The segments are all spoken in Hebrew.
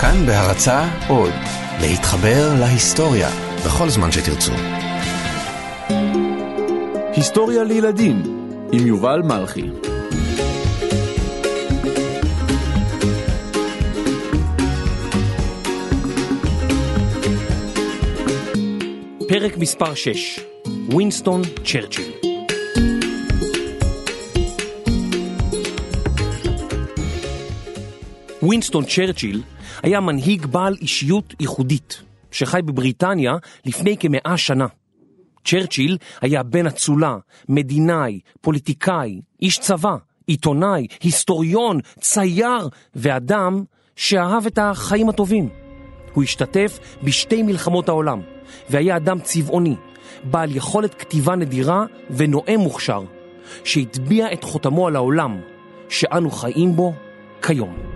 כאן בהרצה עוד, להתחבר להיסטוריה בכל זמן שתרצו. היסטוריה לילדים עם יובל מלכי פרק מספר 6 ווינסטון צ'רצ'יל ווינסטון צ'רצ'יל היה מנהיג בעל אישיות ייחודית שחי בבריטניה לפני כמאה שנה. צ'רצ'יל היה בן אצולה, מדינאי, פוליטיקאי, איש צבא, עיתונאי, היסטוריון, צייר ואדם שאהב את החיים הטובים. הוא השתתף בשתי מלחמות העולם והיה אדם צבעוני, בעל יכולת כתיבה נדירה ונואם מוכשר, שהטביע את חותמו על העולם שאנו חיים בו כיום.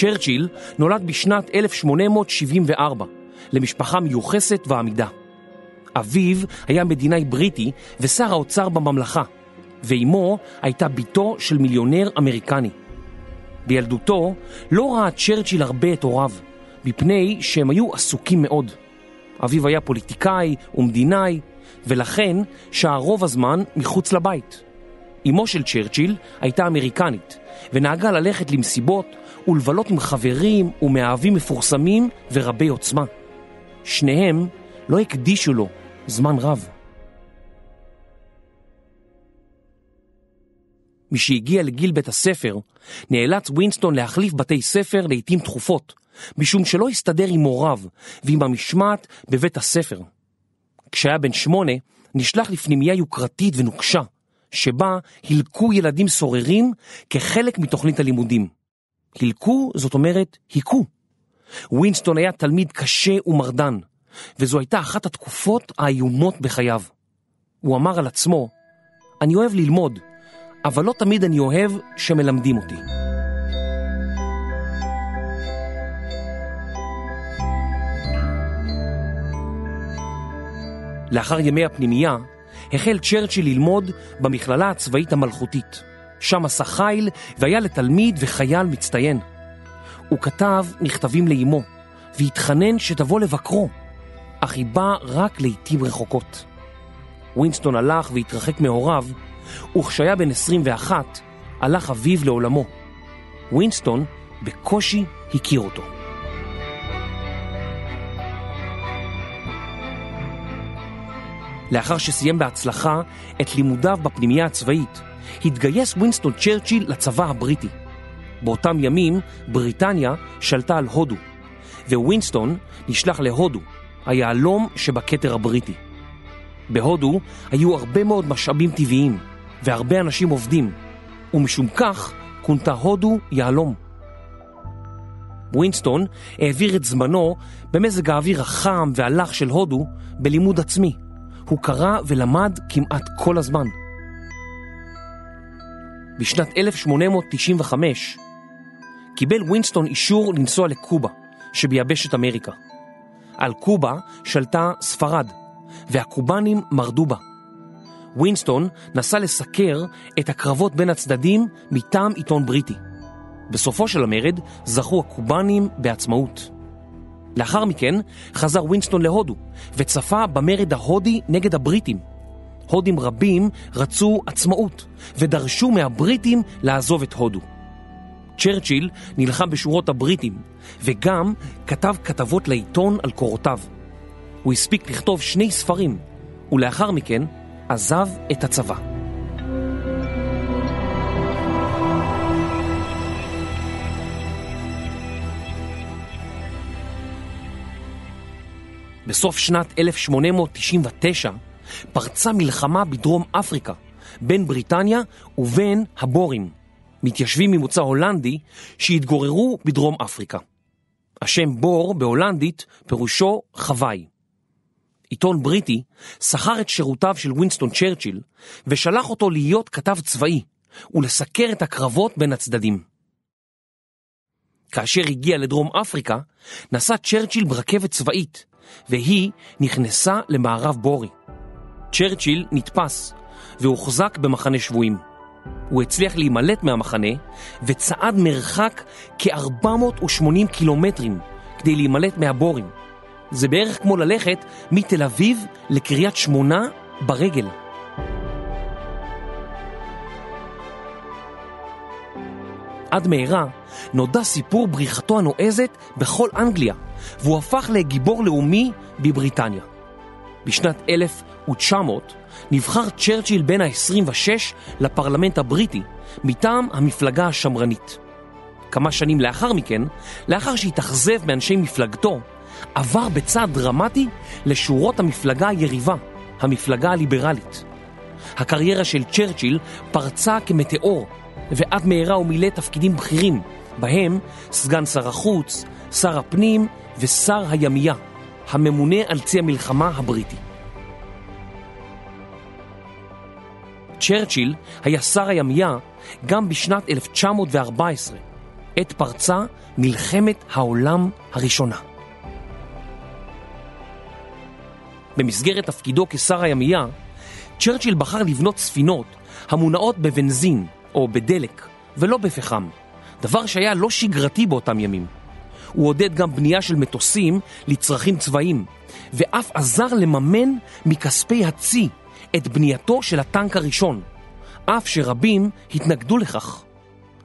צ'רצ'יל נולד בשנת 1874 למשפחה מיוחסת ועמידה. אביו היה מדינאי בריטי ושר האוצר בממלכה, ואימו הייתה בתו של מיליונר אמריקני. בילדותו לא ראה צ'רצ'יל הרבה את הוריו, מפני שהם היו עסוקים מאוד. אביו היה פוליטיקאי ומדינאי, ולכן שהה רוב הזמן מחוץ לבית. אמו של צ'רצ'יל הייתה אמריקנית, ונהגה ללכת למסיבות ולבלות עם חברים ומאהבים מפורסמים ורבי עוצמה. שניהם לא הקדישו לו זמן רב. משהגיע לגיל בית הספר, נאלץ ווינסטון להחליף בתי ספר לעתים תכופות, משום שלא הסתדר עם מוריו ועם המשמעת בבית הספר. כשהיה בן שמונה, נשלח לפנימייה יוקרתית ונוקשה, שבה הילקו ילדים סוררים כחלק מתוכנית הלימודים. הילקו, זאת אומרת, היכו. ווינסטון היה תלמיד קשה ומרדן, וזו הייתה אחת התקופות האיומות בחייו. הוא אמר על עצמו, אני אוהב ללמוד, אבל לא תמיד אני אוהב שמלמדים אותי. לאחר ימי הפנימייה, החל צ'רצ'יל ללמוד במכללה הצבאית המלכותית. שם עשה חיל והיה לתלמיד וחייל מצטיין. הוא כתב מכתבים לאמו, והתחנן שתבוא לבקרו, אך היא באה רק לעיתים רחוקות. ווינסטון הלך והתרחק מהוריו, וכשהיה בן 21, הלך אביו לעולמו. ווינסטון בקושי הכיר אותו. לאחר שסיים בהצלחה את לימודיו בפנימייה הצבאית, התגייס ווינסטון צ'רצ'יל לצבא הבריטי. באותם ימים בריטניה שלטה על הודו, ווינסטון נשלח להודו, היהלום שבכתר הבריטי. בהודו היו הרבה מאוד משאבים טבעיים והרבה אנשים עובדים, ומשום כך כונתה הודו יהלום. ווינסטון העביר את זמנו במזג האוויר החם והלח של הודו בלימוד עצמי. הוא קרא ולמד כמעט כל הזמן. בשנת 1895 קיבל ווינסטון אישור לנסוע לקובה, שביבשת אמריקה. על קובה שלטה ספרד, והקובנים מרדו בה. ווינסטון נסע לסקר את הקרבות בין הצדדים מטעם עיתון בריטי. בסופו של המרד זכו הקובנים בעצמאות. לאחר מכן חזר ווינסטון להודו וצפה במרד ההודי נגד הבריטים. הודים רבים רצו עצמאות ודרשו מהבריטים לעזוב את הודו. צ'רצ'יל נלחם בשורות הבריטים וגם כתב כתבות לעיתון על קורותיו. הוא הספיק לכתוב שני ספרים ולאחר מכן עזב את הצבא. בסוף שנת 1899 פרצה מלחמה בדרום אפריקה בין בריטניה ובין הבורים, מתיישבים ממוצא הולנדי שהתגוררו בדרום אפריקה. השם בור בהולנדית פירושו חוואי. עיתון בריטי שכר את שירותיו של ווינסטון צ'רצ'יל ושלח אותו להיות כתב צבאי ולסקר את הקרבות בין הצדדים. כאשר הגיע לדרום אפריקה, נסע צ'רצ'יל ברכבת צבאית, והיא נכנסה למערב בורי. צ'רצ'יל נתפס והוחזק במחנה שבויים. הוא הצליח להימלט מהמחנה וצעד מרחק כ-480 קילומטרים כדי להימלט מהבורים. זה בערך כמו ללכת מתל אביב לקריית שמונה ברגל. עד מהרה נודע סיפור בריחתו הנועזת בכל אנגליה, והוא הפך לגיבור לאומי בבריטניה. בשנת 1900 נבחר צ'רצ'יל בן ה-26 לפרלמנט הבריטי מטעם המפלגה השמרנית. כמה שנים לאחר מכן, לאחר שהתאכזב מאנשי מפלגתו, עבר בצעד דרמטי לשורות המפלגה היריבה, המפלגה הליברלית. הקריירה של צ'רצ'יל פרצה כמטאור, ועד מהרה הוא מילא תפקידים בכירים, בהם סגן שר החוץ, שר הפנים ושר הימייה, הממונה על צי המלחמה הבריטי. צ'רצ'יל היה שר הימייה גם בשנת 1914, עת פרצה מלחמת העולם הראשונה. במסגרת תפקידו כשר הימייה, צ'רצ'יל בחר לבנות ספינות המונעות בבנזין או בדלק ולא בפחם, דבר שהיה לא שגרתי באותם ימים. הוא עודד גם בנייה של מטוסים לצרכים צבאיים, ואף עזר לממן מכספי הצי את בנייתו של הטנק הראשון, אף שרבים התנגדו לכך.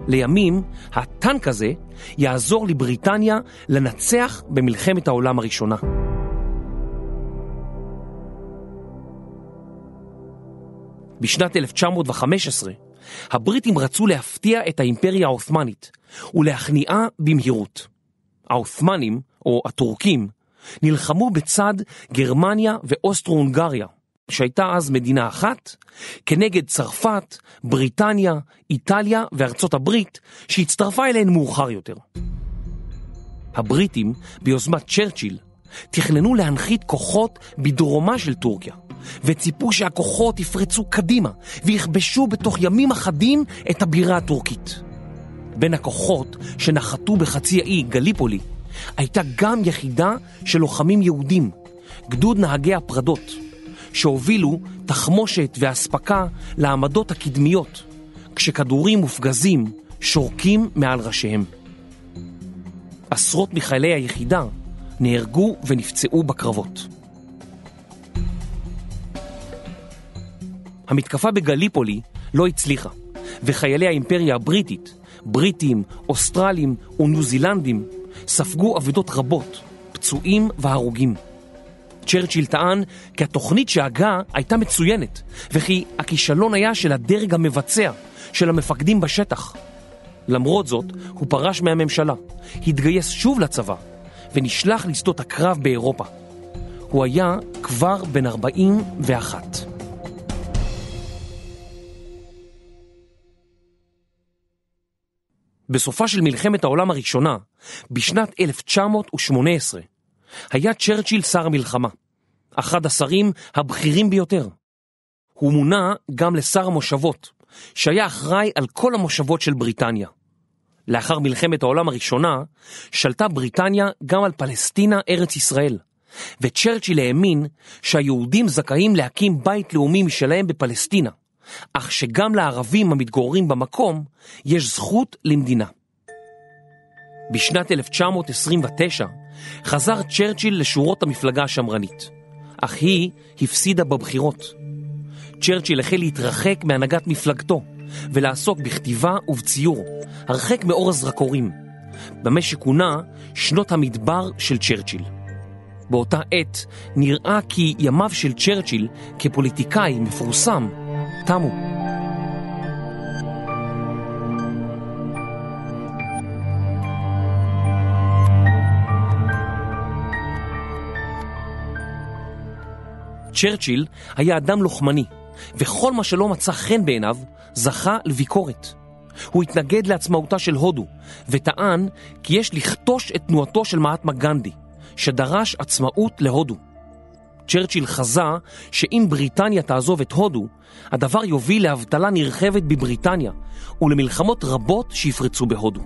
לימים, הטנק הזה יעזור לבריטניה לנצח במלחמת העולם הראשונה. בשנת 1915, הבריטים רצו להפתיע את האימפריה העות'מאנית ולהכניעה במהירות. העות'מאנים, או הטורקים, נלחמו בצד גרמניה ואוסטרו-הונגריה, שהייתה אז מדינה אחת, כנגד צרפת, בריטניה, איטליה וארצות הברית, שהצטרפה אליהן מאוחר יותר. הבריטים, ביוזמת צ'רצ'יל, תכננו להנחית כוחות בדרומה של טורקיה, וציפו שהכוחות יפרצו קדימה ויכבשו בתוך ימים אחדים את הבירה הטורקית. בין הכוחות שנחתו בחצי האי גליפולי הייתה גם יחידה של לוחמים יהודים, גדוד נהגי הפרדות, שהובילו תחמושת ואספקה לעמדות הקדמיות, כשכדורים מופגזים שורקים מעל ראשיהם. עשרות מחיילי היחידה נהרגו ונפצעו בקרבות. המתקפה בגליפולי לא הצליחה, וחיילי האימפריה הבריטית, בריטים, אוסטרלים וניו זילנדים, ספגו אבדות רבות, פצועים והרוגים. צ'רצ'יל טען כי התוכנית שהגה הייתה מצוינת, וכי הכישלון היה של הדרג המבצע, של המפקדים בשטח. למרות זאת, הוא פרש מהממשלה, התגייס שוב לצבא, ונשלח לשדות הקרב באירופה. הוא היה כבר בן 41. בסופה של מלחמת העולם הראשונה, בשנת 1918, היה צ'רצ'יל שר המלחמה, אחד השרים הבכירים ביותר. הוא מונה גם לשר המושבות, שהיה אחראי על כל המושבות של בריטניה. לאחר מלחמת העולם הראשונה, שלטה בריטניה גם על פלסטינה ארץ ישראל, וצ'רצ'יל האמין שהיהודים זכאים להקים בית לאומי משלהם בפלסטינה, אך שגם לערבים המתגוררים במקום יש זכות למדינה. בשנת 1929 חזר צ'רצ'יל לשורות המפלגה השמרנית, אך היא הפסידה בבחירות. צ'רצ'יל החל להתרחק מהנהגת מפלגתו ולעסוק בכתיבה ובציור, הרחק מאור הזרקורים, במה שכונה שנות המדבר של צ'רצ'יל. באותה עת נראה כי ימיו של צ'רצ'יל כפוליטיקאי מפורסם תמו. צ'רצ'יל היה אדם לוחמני, וכל מה שלא מצא חן בעיניו זכה לביקורת. הוא התנגד לעצמאותה של הודו, וטען כי יש לכתוש את תנועתו של מהטמה גנדי, שדרש עצמאות להודו. צ'רצ'יל חזה שאם בריטניה תעזוב את הודו, הדבר יוביל לאבטלה נרחבת בבריטניה ולמלחמות רבות שיפרצו בהודו.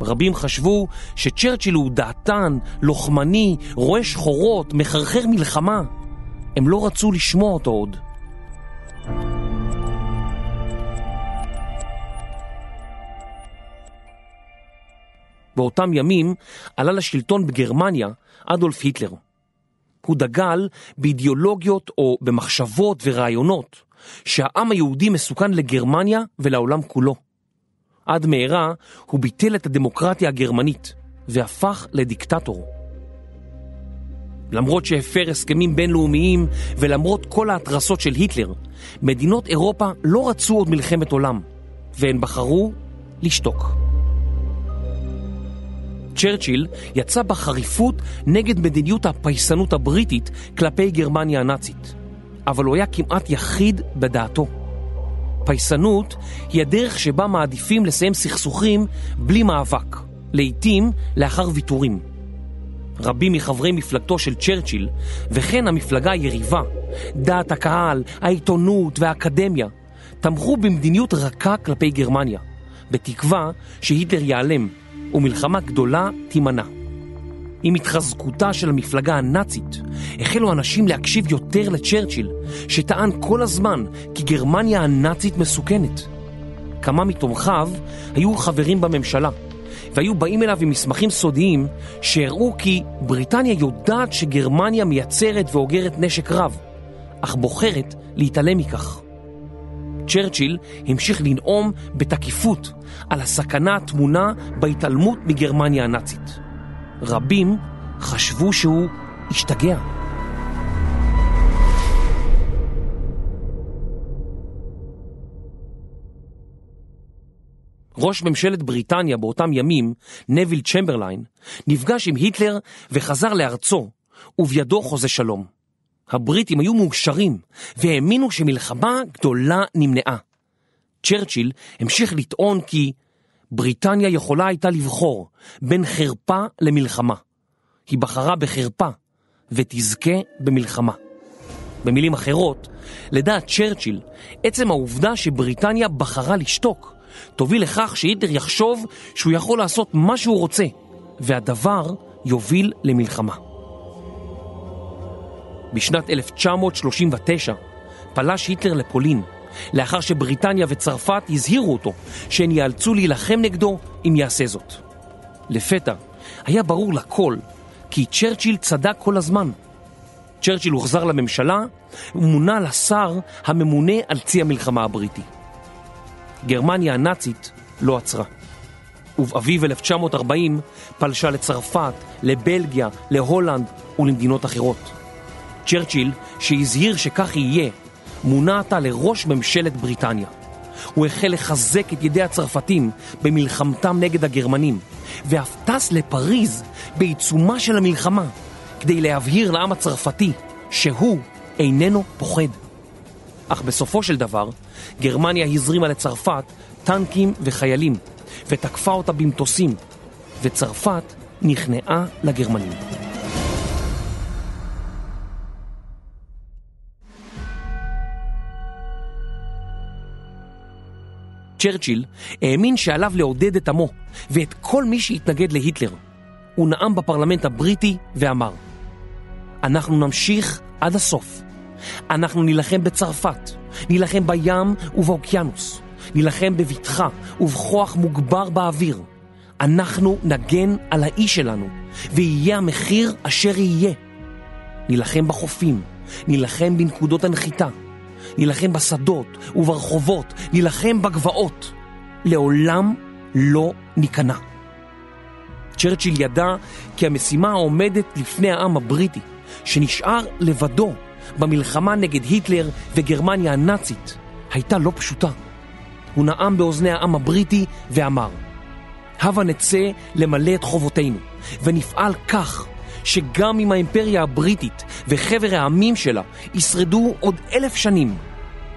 רבים חשבו שצ'רצ'יל הוא דעתן, לוחמני, רואה שחורות, מחרחר מלחמה. הם לא רצו לשמוע אותו עוד. באותם ימים עלה לשלטון בגרמניה אדולף היטלר. הוא דגל באידיאולוגיות או במחשבות ורעיונות שהעם היהודי מסוכן לגרמניה ולעולם כולו. עד מהרה הוא ביטל את הדמוקרטיה הגרמנית והפך לדיקטטור. למרות שהפר הסכמים בינלאומיים ולמרות כל ההתרסות של היטלר, מדינות אירופה לא רצו עוד מלחמת עולם, והן בחרו לשתוק. צ'רצ'יל יצא בחריפות נגד מדיניות הפייסנות הבריטית כלפי גרמניה הנאצית, אבל הוא היה כמעט יחיד בדעתו. פייסנות היא הדרך שבה מעדיפים לסיים סכסוכים בלי מאבק, לעתים לאחר ויתורים. רבים מחברי מפלגתו של צ'רצ'יל, וכן המפלגה היריבה, דעת הקהל, העיתונות והאקדמיה, תמכו במדיניות רכה כלפי גרמניה, בתקווה שהיטלר ייעלם ומלחמה גדולה תימנע. עם התחזקותה של המפלגה הנאצית, החלו אנשים להקשיב יותר לצ'רצ'יל, שטען כל הזמן כי גרמניה הנאצית מסוכנת. כמה מתומכיו היו חברים בממשלה, והיו באים אליו עם מסמכים סודיים שהראו כי בריטניה יודעת שגרמניה מייצרת ואוגרת נשק רב, אך בוחרת להתעלם מכך. צ'רצ'יל המשיך לנאום בתקיפות על הסכנה הטמונה בהתעלמות מגרמניה הנאצית. רבים חשבו שהוא השתגע. ראש ממשלת בריטניה באותם ימים, נביל צ'מברליין, נפגש עם היטלר וחזר לארצו, ובידו חוזה שלום. הבריטים היו מאושרים, והאמינו שמלחמה גדולה נמנעה. צ'רצ'יל המשיך לטעון כי בריטניה יכולה הייתה לבחור בין חרפה למלחמה. היא בחרה בחרפה, ותזכה במלחמה. במילים אחרות, לדעת צ'רצ'יל, עצם העובדה שבריטניה בחרה לשתוק, תוביל לכך שהיטלר יחשוב שהוא יכול לעשות מה שהוא רוצה, והדבר יוביל למלחמה. בשנת 1939 פלש היטלר לפולין, לאחר שבריטניה וצרפת הזהירו אותו שהן ייאלצו להילחם נגדו אם יעשה זאת. לפתע היה ברור לכל כי צ'רצ'יל צדק כל הזמן. צ'רצ'יל הוחזר לממשלה ומונה לשר הממונה על צי המלחמה הבריטי. גרמניה הנאצית לא עצרה. ובאביב 1940 פלשה לצרפת, לבלגיה, להולנד ולמדינות אחרות. צ'רצ'יל, שהזהיר שכך יהיה, מונה עתה לראש ממשלת בריטניה. הוא החל לחזק את ידי הצרפתים במלחמתם נגד הגרמנים, ואף טס לפריז בעיצומה של המלחמה, כדי להבהיר לעם הצרפתי שהוא איננו פוחד. אך בסופו של דבר, גרמניה הזרימה לצרפת טנקים וחיילים, ותקפה אותה במטוסים, וצרפת נכנעה לגרמנים. צ'רצ'יל האמין שעליו לעודד את עמו ואת כל מי שהתנגד להיטלר. הוא נאם בפרלמנט הבריטי ואמר, אנחנו נמשיך עד הסוף. אנחנו נילחם בצרפת, נילחם בים ובאוקיינוס, נילחם בבטחה ובכוח מוגבר באוויר. אנחנו נגן על האיש שלנו, ויהיה המחיר אשר יהיה. נילחם בחופים, נילחם בנקודות הנחיתה, נילחם בשדות וברחובות, נילחם בגבעות. לעולם לא ניכנע. צ'רצ'יל ידע כי המשימה העומדת לפני העם הבריטי, שנשאר לבדו במלחמה נגד היטלר וגרמניה הנאצית, הייתה לא פשוטה. הוא נאם באוזני העם הבריטי ואמר, הבה נצא למלא את חובותינו, ונפעל כך שגם אם האימפריה הבריטית וחבר העמים שלה ישרדו עוד אלף שנים,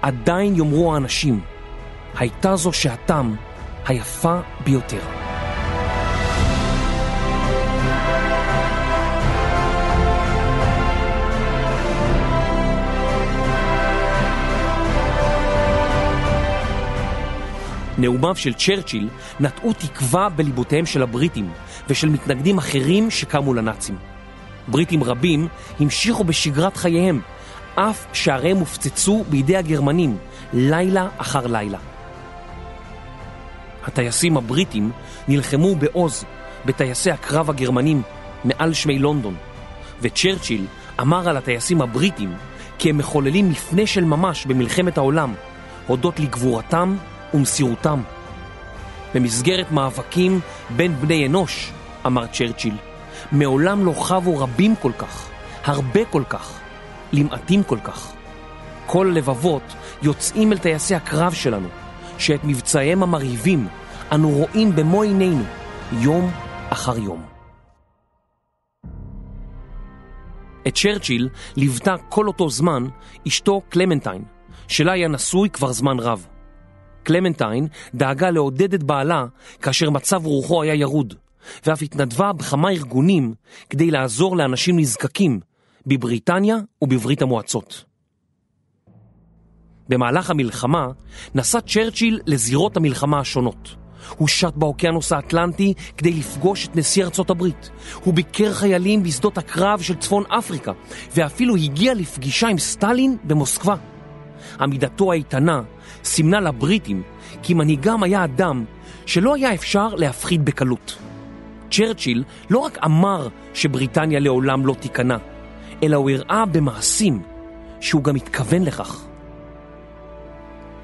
עדיין יאמרו האנשים, הייתה זו שעתם היפה ביותר. נאומיו של צ'רצ'יל נטעו תקווה בליבותיהם של הבריטים ושל מתנגדים אחרים שקמו לנאצים. בריטים רבים המשיכו בשגרת חייהם, אף שעריהם הופצצו בידי הגרמנים לילה אחר לילה. הטייסים הבריטים נלחמו בעוז בטייסי הקרב הגרמנים מעל שמי לונדון, וצ'רצ'יל אמר על הטייסים הבריטים כי הם מחוללים מפנה של ממש במלחמת העולם, הודות לגבורתם ומסירותם. במסגרת מאבקים בין בני אנוש, אמר צ'רצ'יל, מעולם לא חבו רבים כל כך, הרבה כל כך, למעטים כל כך. כל הלבבות יוצאים אל טייסי הקרב שלנו, שאת מבצעיהם המרהיבים אנו רואים במו עינינו, יום אחר יום. את צ'רצ'יל ליוותה כל אותו זמן אשתו קלמנטיין, שלה היה נשוי כבר זמן רב. קלמנטיין דאגה לעודד את בעלה כאשר מצב רוחו היה ירוד, ואף התנדבה בכמה ארגונים כדי לעזור לאנשים נזקקים בבריטניה ובברית המועצות. במהלך המלחמה נסע צ'רצ'יל לזירות המלחמה השונות. הוא שט באוקיינוס האטלנטי כדי לפגוש את נשיא ארצות הברית. הוא ביקר חיילים בשדות הקרב של צפון אפריקה, ואפילו הגיע לפגישה עם סטלין במוסקבה. עמידתו האיתנה סימנה לבריטים כי מנהיגם היה אדם שלא היה אפשר להפחיד בקלות. צ'רצ'יל לא רק אמר שבריטניה לעולם לא תיכנע, אלא הוא הראה במעשים שהוא גם התכוון לכך.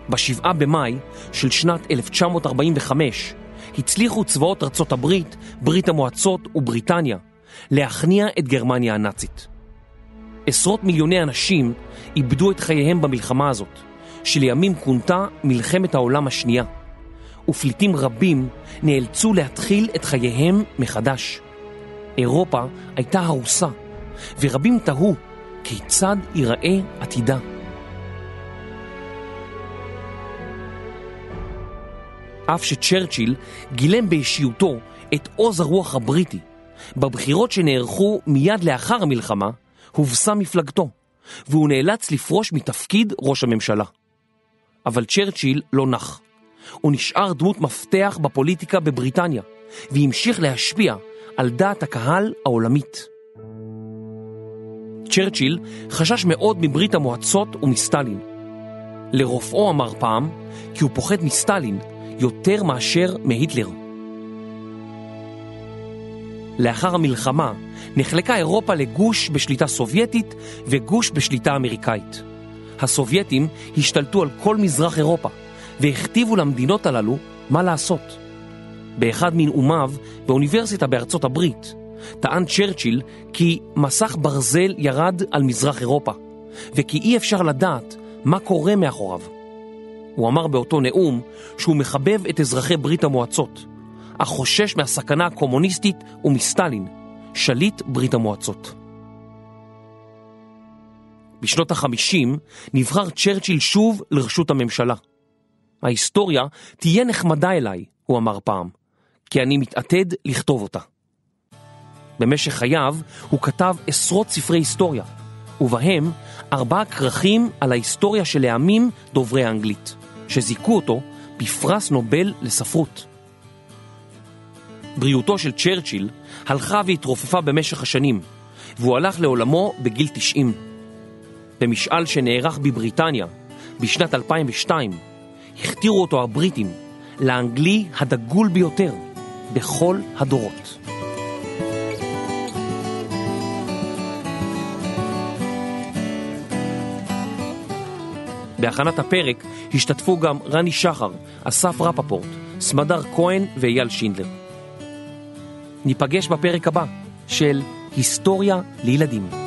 בשבעה במאי של שנת 1945 הצליחו צבאות ארצות הברית, ברית המועצות ובריטניה להכניע את גרמניה הנאצית. עשרות מיליוני אנשים איבדו את חייהם במלחמה הזאת, שלימים כונתה מלחמת העולם השנייה, ופליטים רבים נאלצו להתחיל את חייהם מחדש. אירופה הייתה הרוסה, ורבים תהו כיצד ייראה עתידה. אף שצ'רצ'יל גילם באישיותו את עוז הרוח הבריטי. בבחירות שנערכו מיד לאחר המלחמה, הובסה מפלגתו, והוא נאלץ לפרוש מתפקיד ראש הממשלה. אבל צ'רצ'יל לא נח. הוא נשאר דמות מפתח בפוליטיקה בבריטניה, והמשיך להשפיע על דעת הקהל העולמית. צ'רצ'יל חשש מאוד מברית המועצות ומסטלין. לרופאו אמר פעם כי הוא פוחד מסטלין יותר מאשר מהיטלר. לאחר המלחמה נחלקה אירופה לגוש בשליטה סובייטית וגוש בשליטה אמריקאית. הסובייטים השתלטו על כל מזרח אירופה והכתיבו למדינות הללו מה לעשות. באחד מנאומיו באוניברסיטה בארצות הברית טען צ'רצ'יל כי מסך ברזל ירד על מזרח אירופה וכי אי אפשר לדעת מה קורה מאחוריו. הוא אמר באותו נאום שהוא מחבב את אזרחי ברית המועצות, אך חושש מהסכנה הקומוניסטית ומסטלין, שליט ברית המועצות. בשנות החמישים נבחר צ'רצ'יל שוב לרשות הממשלה. ההיסטוריה תהיה נחמדה אליי, הוא אמר פעם, כי אני מתעתד לכתוב אותה. במשך חייו הוא כתב עשרות ספרי היסטוריה, ובהם ארבעה כרכים על ההיסטוריה של העמים דוברי האנגלית. שזיכו אותו בפרס נובל לספרות. בריאותו של צ'רצ'יל הלכה והתרופפה במשך השנים, והוא הלך לעולמו בגיל 90. במשאל שנערך בבריטניה בשנת 2002, הכתירו אותו הבריטים לאנגלי הדגול ביותר בכל הדורות. בהכנת הפרק השתתפו גם רני שחר, אסף רפפורט, סמדר כהן ואייל שינדלר. ניפגש בפרק הבא של היסטוריה לילדים.